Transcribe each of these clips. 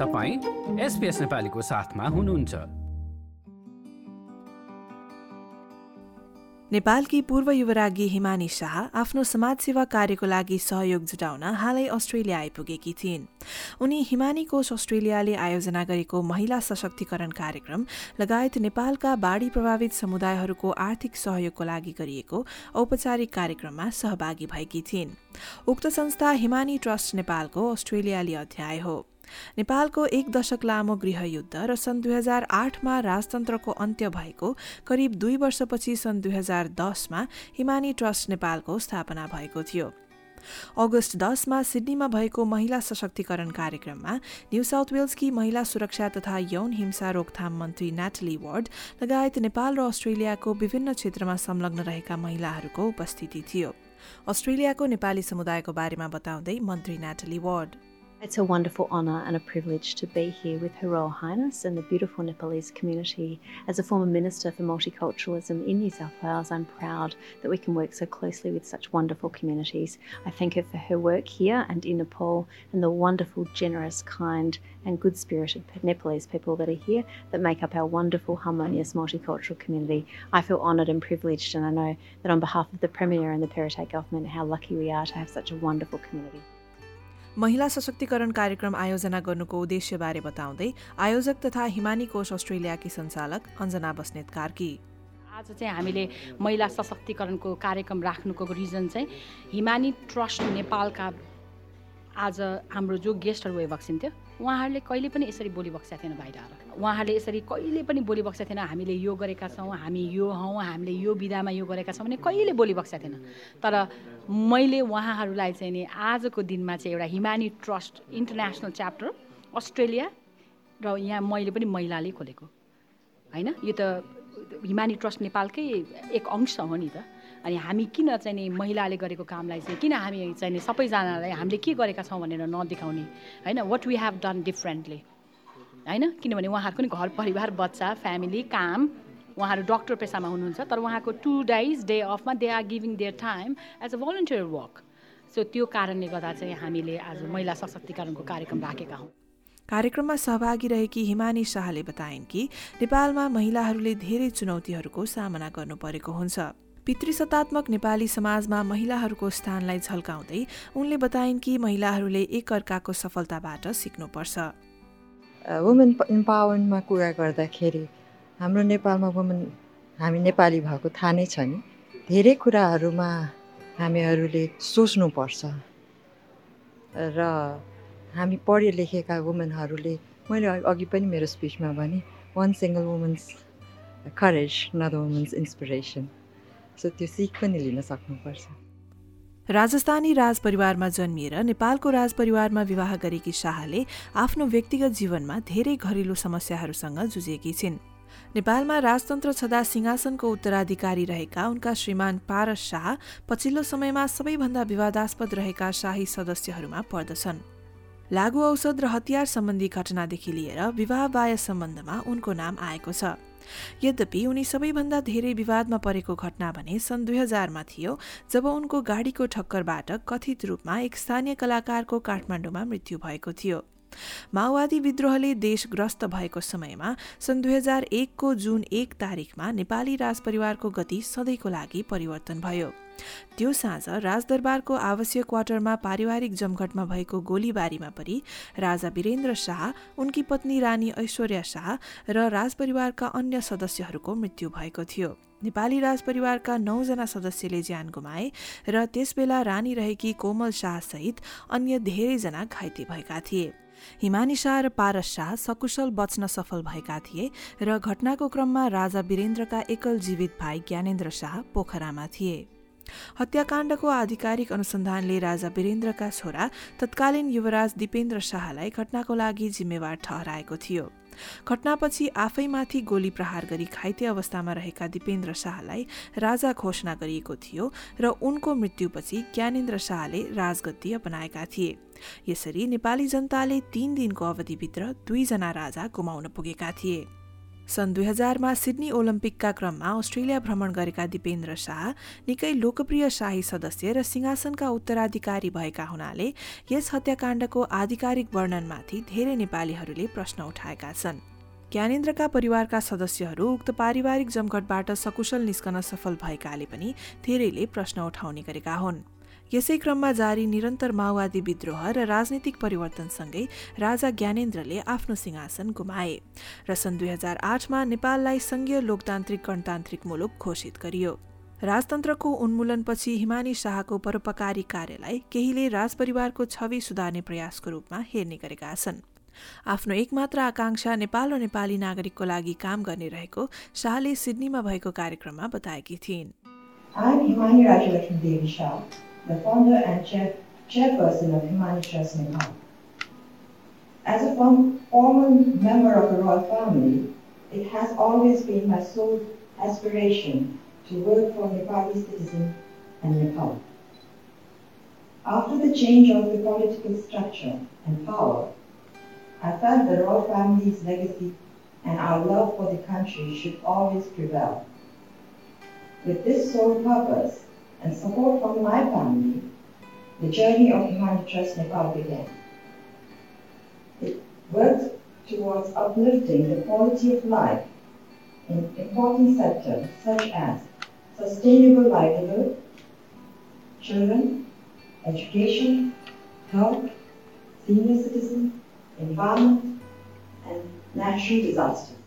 तपाईँ एसपिएस नेपालीको साथमा हुनुहुन्छ। नेपालकी पूर्व युवरागी हिमानी शाह आफ्नो समाजसेवा कार्यको लागि सहयोग जुटाउन हालै अस्ट्रेलिया आइपुगेकी थिइन्। उनी हिमानी कोष अस्ट्रेलियाले आयोजना गरेको महिला सशक्तिकरण कार्यक्रम लगायत नेपालका बाढ़ी प्रभावित समुदायहरूको आर्थिक सहयोगको लागि गरिएको औपचारिक कार्यक्रममा सहभागी भएकी थिइन्। उक्त संस्था हिमानी ट्रस्ट नेपालको अस्ट्रेलियाली अध्याय हो। नेपालको एक दशक लामो गृहयुद्ध र सन् दुई हजार आठमा राजतन्त्रको अन्त्य भएको करिब दुई वर्षपछि सन् दुई हजार दसमा हिमानी ट्रस्ट नेपालको स्थापना भएको थियो। अगस्त दसमा सिडनीमा भएको महिला सशक्तिकरण कार्यक्रममा न्यू साउथ वेल्सकी महिला सुरक्षा तथा यौन हिंसा रोकथाम मन्त्री नेटली वार्ड लगायत नेपाल र अस्ट्रेलियाको विभिन्न क्षेत्रमा संलग्न रहेका महिलाहरूको उपस्थिति थियो। अस्ट्रेलियाको नेपाली समुदायको बारेमा बताउँदै मन्त्री Natalie Ward. It's a wonderful honour and a privilege to be here with Her Royal Highness and the beautiful Nepalese community. As a former Minister for Multiculturalism in New South Wales, I'm proud that we can work so closely with such wonderful communities. I thank her for her work here and in Nepal and the wonderful, generous, kind, and good spirited Nepalese people that are here that make up our wonderful, harmonious multicultural community. I feel honoured and privileged, and I know that on behalf of the Premier and the Peritate government, how lucky we are to have such a wonderful community. महिला सशक्तिकरण कार्यक्रम आयोजना गर्नुको उद्देश्यबारे बताउँदै आयोजक तथा हिमानी कोष अस्ट्रेलियाकी सञ्चालक अञ्जना बस्नेत कार्की। आज चाहिँ हामीले महिला सशक्तिकरणको कार्यक्रम राख्नुको रिजन चाहिँ हिमानी ट्रस्ट नेपालका आज हाम्रो जो गेस्टहरू भइबक्सिन् थियो उहाँहरूले कहिले पनि यसरी बोली बक्सेका थिएन बाहिर उहाँहरूले यसरी कहिले पनि बोली थिएन हामीले यो गरेका छौँ हामी यो हौँ हामीले यो विधामा यो गरेका छौँ भने कहिले बोली थिएन। तर मैले उहाँहरूलाई चाहिँ नि आजको दिनमा चाहिँ एउटा Himani trust international chapter Australia र यहाँ मैले पनि महिलाले खोलेको। होइन? यो त हिमानी ट्रस्ट नेपालकै एक अंश हो नि त। अनि हामी किन चाहिँ नि महिलाले गरेको कामलाई चाहिँ किन हामी चाहिँ सबैजनालाई हामीले के गरेका छौँ भनेर नदेखाउने होइन? What we have done differently होइन? किनभने उहाँहरूको नि घर परिवार बच्चा फ्यामिली काम उहाँहरू डक्टर पेसामा हुनुहुन्छ तर उहाँको two days day अफमा they are giving their time as a volunteer work so त्यो कारणले गर्दा चाहिँ हामीले आज महिला सशक्तिकरणको कार्यक्रम राखेका हौँ। कार्यक्रममा सहभागी रहेकी हिमानी शाहले बताइन् कि नेपालमा महिलाहरूले धेरै चुनौतीहरूको सामना गर्नु परेको हुन्छ। पितृसत्तात्मक नेपाली समाजमा महिलाहरूको स्थानलाई झल्काउँदै उनले बताइन् कि महिलाहरूले एकअर्काको सफलताबाट सिक्नुपर्छ। वुमेन इम्पावरमेन्टमा कुरा गर्दाखेरि हाम्रो नेपालमा वुमेन हामी नेपाली भएको थाहा नै छ नि। धेरै कुराहरूमा हामीहरूले सोच्नुपर्छ। र हामी पढे लेखेका वुमेनहरूले मैले अघि पनि मेरो स्पिचमा भने one single women's courage not women's inspiration so त्यो सिक पनि लिन सक्नुपर्छ। राजस्थानी राजपरिवारमा जन्मिएर नेपालको राजपरिवारमा विवाह गरेकी शाहले आफ्नो व्यक्तिगत जीवनमा धेरै घरेलु समस्याहरूसँग जुझेकी छिन्। नेपालमा राजतन्त्र छँदा सिंहासनको उत्तराधिकारी रहेका उनका श्रीमान पारस शाह पछिल्लो समयमा सबैभन्दा विवादास्पद रहेका शाही सदस्यहरूमा पर्दछन्। लागु औषध र हतियार सम्बन्धी घटनादेखि लिएर विवाह बाह्य सम्बन्धमा उनको नाम आएको छ। यद्यपि उनी सबैभन्दा धेरै विवादमा परेको घटना भने सन् दुई हजारमा थियो जब उनको गाडीको ठक्करबाट कथित रूपमा एक स्थानीय कलाकारको काठमाडौँमा मृत्यु भएको थियो। माओवादी विद्रोहले देशग्रस्त भएको समयमा सन् दुई हजार एकको जुन एक तारिकमा नेपाली राजपरिवारको गति सधैँको लागि परिवर्तन भयो। त्यो साँझ राजदरबारको आवासीय क्वार्टरमा पारिवारिक जमघटमा भएको गोलीबारीमा परि राजा वीरेन्द्र शाह उनकी पत्नी रानी ऐश्वर्या शाह र राजपरिवारका अन्य सदस्यहरूको मृत्यु भएको थियो। नेपाली राजपरिवारका नौजना सदस्यले ज्यान गुमाए र त्यसबेला रानी रहेकी कोमल शाह सहित अन्य धेरैजना घाइते भएका थिए। हिमानी शाह र पारस शाह सकुशल बच्न सफल भएका थिए र घटनाको क्रममा राजा वीरेन्द्रका एकल जीवित भाइ ज्ञानेन्द्र शाह पोखरामा थिए। हत्याकाण्डको आधिकारिक अनुसन्धानले राजा वीरेन्द्रका छोरा तत्कालीन युवराज दिपेन्द्र शाहलाई घटनाको लागि जिम्मेवार ठहराएको थियो। घटनापछि आफैमाथि गोली प्रहार गरी घाइते अवस्थामा रहेका दिपेन्द्र शाहलाई राजा घोषणा गरिएको थियो र उनको मृत्युपछि ज्ञानेन्द्र शाहले राजगद्दी अपनाएका थिए। यसरी नेपाली जनताले तीन दिनको अवधिभित्र दुईजना राजा गुमाउन पुगेका थिए। सन् दुई हजारमा सिडनी ओलम्पिकका क्रममा अस्ट्रेलिया भ्रमण गरेका दिपेन्द्र शाह निकै लोकप्रिय शाही सदस्य र सिंहासनका उत्तराधिकारी भएका हुनाले यस हत्याकाण्डको आधिकारिक वर्णनमाथि धेरै नेपालीहरूले प्रश्न उठाएका छन्। ज्ञानेन्द्रका परिवारका सदस्यहरू उक्त पारिवारिक जमघटबाट सकुशल निस्कन सफल भएकाले पनि धेरैले प्रश्न उठाउने गरेका हुन्। यसै क्रममा जारी निरन्तर माओवादी विद्रोह र राजनीतिक परिवर्तनसँगै राजा ज्ञानेन्द्रले आफ्नो सिंहासन गुमाए र सन् दुई हजार आठमा नेपाललाई संघीय लोकतान्त्रिक गणतान्त्रिक मुलुक घोषित गरियो। राजतन्त्रको उन्मूलनपछि हिमानी शाहको परोपकारी कार्यलाई केहीले राजपरिवारको छवि सुधार्ने प्रयासको रूपमा हेर्ने गरेका छन्। आफ्नो एकमात्र आकांक्षा नेपाल र नेपाली नागरिकको लागि काम गर्ने रहेको शाहले सिडनीमा भएको कार्यक्रममा बताएकी थिइन्। The founder and chair, chairperson of Himani Trust Nepal. As a former member of the royal family, it has always been my sole aspiration to work for Nepali citizens and Nepal. After the change of the political structure and power, I felt the royal family's legacy and our love for the country should always prevail. With this sole purpose, and support from my family, the journey of Humanity Trust Nepal began. It worked towards uplifting the quality of life in important sectors such as sustainable livelihood, children, education, health, senior citizens, environment, and natural disasters.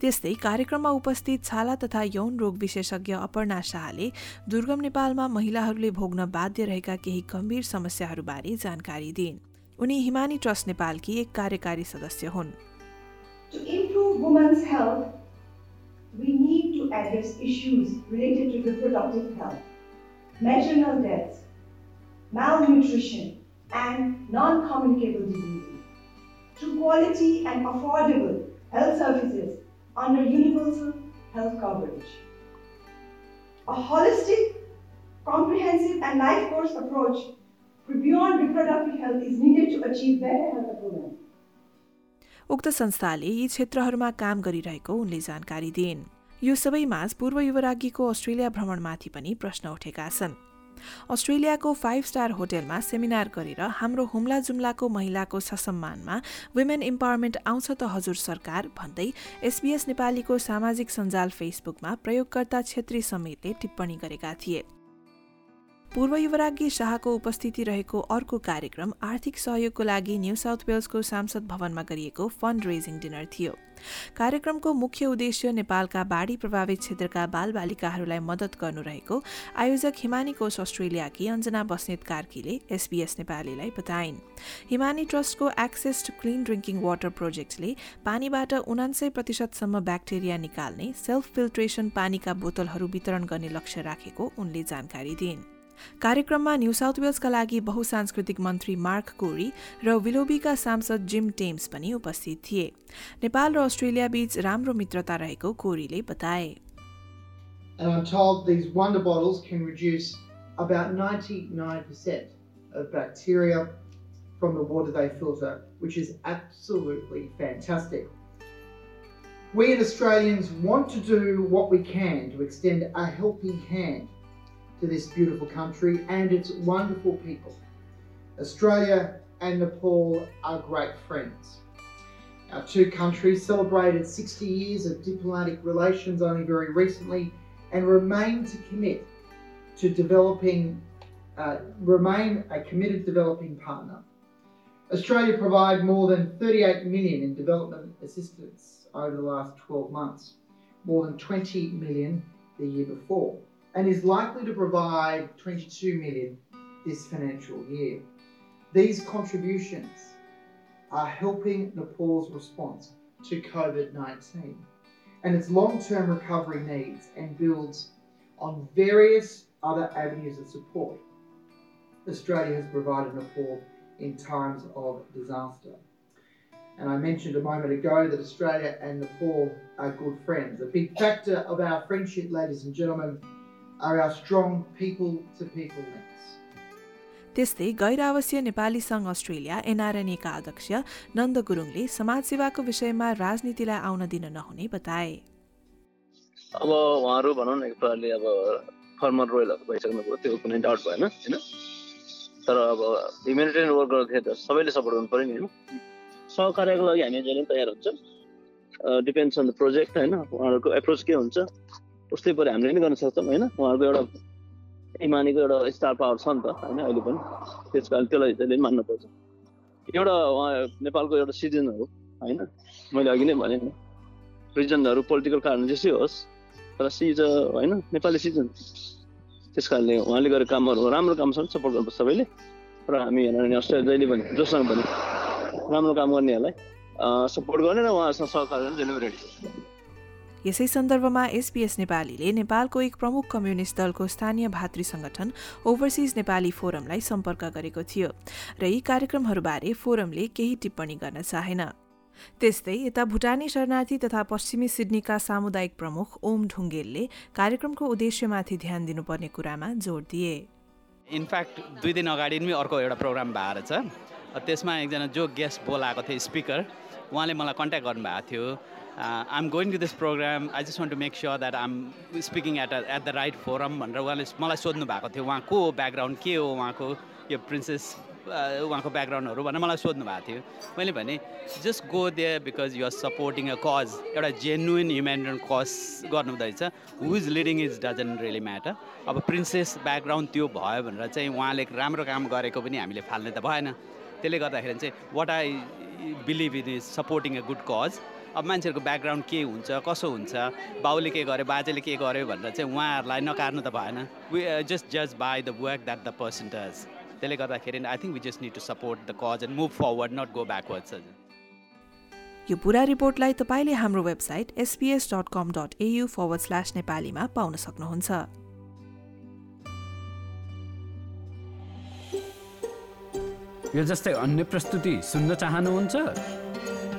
त्यस्तै कार्यक्रममा उपस्थित छाला तथा यौन रोग विशेषज्ञ अपर्णा शाहले दुर्गम नेपालमा महिलाहरूले भोग्न बाध्य रहेका केही गम्भीर समस्याहरूबारे जानकारी दिइन् उनी हिमानी ट्रस्ट नेपालकी एक कार्यकारी सदस्य हुन् To improve women's health, we need to address issues related to reproductive health, maternal deaths, malnutrition, and non-communicable diseases. Through quality and affordable health services under universal health coverage. A holistic, comprehensive, and life course approach beyond reproductive health is needed to achieve better health of women. उक्त संस्थाले यी क्षेत्रहरूमा काम गरिरहेको उनले जानकारी दिइन् यो सबैमाझ पूर्व युवराज्ञीको अस्ट्रेलिया भ्रमणमाथि पनि प्रश्न उठेका छन् अस्ट्रेलियाको फाइभ स्टार होटेलमा सेमिनार गरेर हाम्रो हुम्ला जुम्लाको महिलाको ससम्मानमा वुमेन इम्पावरमेन्ट आउँछ त हजुर सरकार भन्दै एसबीएस नेपालीको सामाजिक सञ्जाल फेसबुकमा प्रयोगकर्ता छेत्री समीरले टिप्पणी गरेका थिए। पूर्व युवराज्ञी शाहको उपस्थिति रहेको अर्को कार्यक्रम आर्थिक सहयोगको लागि न्यू साउथ वेल्सको सांसद भवनमा गरिएको फन्ड रेजिङ डिनर थियो। कार्यक्रमको मुख्य उद्देश्य नेपालका बाढी प्रभावित क्षेत्रका बालबालिकाहरूलाई मद्दत गर्नु रहेको आयोजक हिमानी कोष अस्ट्रेलियाकी अञ्जना बस्नेत कार्कीले एसबीएस नेपालीलाई बताइन्। Himani ट्रस्टको access to clean drinking water प्रोजेक्टले पानीबाट उनान्सय प्रतिशतसम्म ब्याक्टेरिया निकाल्ने सेल्फ फिल्ट्रेसन पानीका बोतलहरू वितरण गर्ने लक्ष्य राखेको उनले जानकारी दिइन्। कार्यक्रममा न्यू साउथ वेल्सका लागि बहुसांस्कृतिक मन्त्री मार्क कोरी र विलोबीका सांसद जिम टेम्स पनि उपस्थित थिए नेपाल र अस्ट्रेलिया बीच राम्रो मित्रता रहेको कोरीले बताए And I'm told these wonder bottles can reduce about 99% of bacteria from the water they filter, which is absolutely fantastic. We as Australians want to do what we can to extend a helping hand to this beautiful country and its wonderful people. Australia and Nepal are great friends. Our two countries celebrated 60 years of diplomatic relations only very recently and remain to commit to developing, uh, remain a committed developing partner. Australia provided more than 38 million in development assistance over the last 12 months, more than 20 million the year before and is likely to provide 22 million this financial year. These contributions are helping Nepal's response to COVID-19 and its long-term recovery needs and builds on various other avenues of support Australia has provided Nepal in times of disaster. And I mentioned a moment ago that Australia and Nepal are good friends. A big factor of our friendship, ladies and gentlemen, are our strong people to people links. त्यस्तै गैर आवासीय नेपाली सङ्घ Australia एनआरएनएका अध्यक्ष नन्द गुरुङले समाजसेवाको विषयमा राजनीतिलाई आउन दिन नहुने बताए। अब उहाँहरू भनौँ न एक प्रकारले अब फर्मर रोयलहरू भइसक्नुभयो त्यो कुनै डाउट भएन होइन? तर अब ह्युमेनिटेरियन वर्क गर्दाखेरि त सबैले सपोर्ट गर्नु पऱ्यो नि होइन? सहकार्यको लागि हामी जहिले पनि तयार हुन्छ। डिपेन्ड्स अन द प्रोजेक्ट होइन? उहाँहरूको एप्रोच के हुन्छ? उस्तै पऱ्यो हामीले पनि गर्न सक्छौँ होइन? उहाँहरूको एउटा इमानीको एउटा स्टार पावर छ नि त होइन अहिले पनि? त्यस कारण त्यसलाई त्यसले पनि मान्नुपर्छ। एउटा उहाँ नेपालको एउटा सिजन हो होइन? मैले अघि नै भने रिजनहरू पोलिटिकल कारण जस्तै होस् तर सिज होइन? नेपाली सिजन त्यस कारणले उहाँले गरेको कामहरू राम्रो काम छ सपोर्ट गर्नुपर्छ सबैले। र हामी हेर्नु अस्ट्रेलिया जहिले पनि जोसँग पनि राम्रो काम गर्नेहरूलाई सपोर्ट गर्ने र उहाँहरूसँग सहकार गर्ने जहिले रेडी। यसै सन्दर्भमा एसपीएस नेपालीले नेपालको एक प्रमुख कम्युनिस्ट दलको स्थानीय भातृ संगठन ओभरसिज नेपाली फोरमलाई सम्पर्क गरेको थियो र यी कार्यक्रमहरूबारे फोरमले केही टिप्पणी गर्न चाहेन। त्यस्तै यता भुटानी शरणार्थी तथा पश्चिमी सिडनीका सामुदायिक प्रमुख ओम ढुङ्गेलले कार्यक्रमको उद्देश्यमाथि ध्यान दिनुपर्ने कुरामा जोड दिए। इनफ्याक्ट दुई दिन अगाडि नै अर्को एउटा प्रोग्राम भएर छ। त्यसमा एकजना जो गेस्ट बोलाएको थियो स्पिकर उहाँले मलाई कन्ट्याक्ट गर्नुभएको थियो। Uh, going to this program, I just want to make sure that I'm speaking at, a, at the right forum भनेर उहाँले मलाई सोध्नु भएको थियो उहाँ को हो ब्याकग्राउन्ड के हो? उहाँको यो प्रिन्सेस उहाँको ब्याकग्राउन्डहरू भनेर मलाई सोध्नु भएको थियो। मैले भने just go they because you're supporting a cause एउटा जेन्युन ह्युमेनिटेरियन कज गर्नुहुँदैछ। Who is leading is doesn't really matter अब प्रिन्सेस ब्याकग्राउन्ड त्यो भयो भनेर चाहिँ उहाँले राम्रो काम गरेको पनि हामीले फाल्ने त भएन। त्यसले गर्दाखेरि चाहिँ what I believe in is supporting a good cause अब मान्छेहरूको ब्याकग्राउन्ड के हुन्छ कसो हुन्छ बाउले के गर्यो बाजेले के गर्यो भनेर चाहिँ उहाँहरूलाई नकार्नु त भएन। वी जस्ट जज by the work that the person does त्यसले गर्दाखेरि I think we just need to support the cause and move forward not go backwards यो पुरा रिपोर्टलाई तपाईँले हाम्रो website SBS dot com dot AU forward slash नेपालीमा पाउन सक्नुहुन्छ। यो जस्तै अन्य प्रस्तुति सुन्न चाहनुहुन्छ?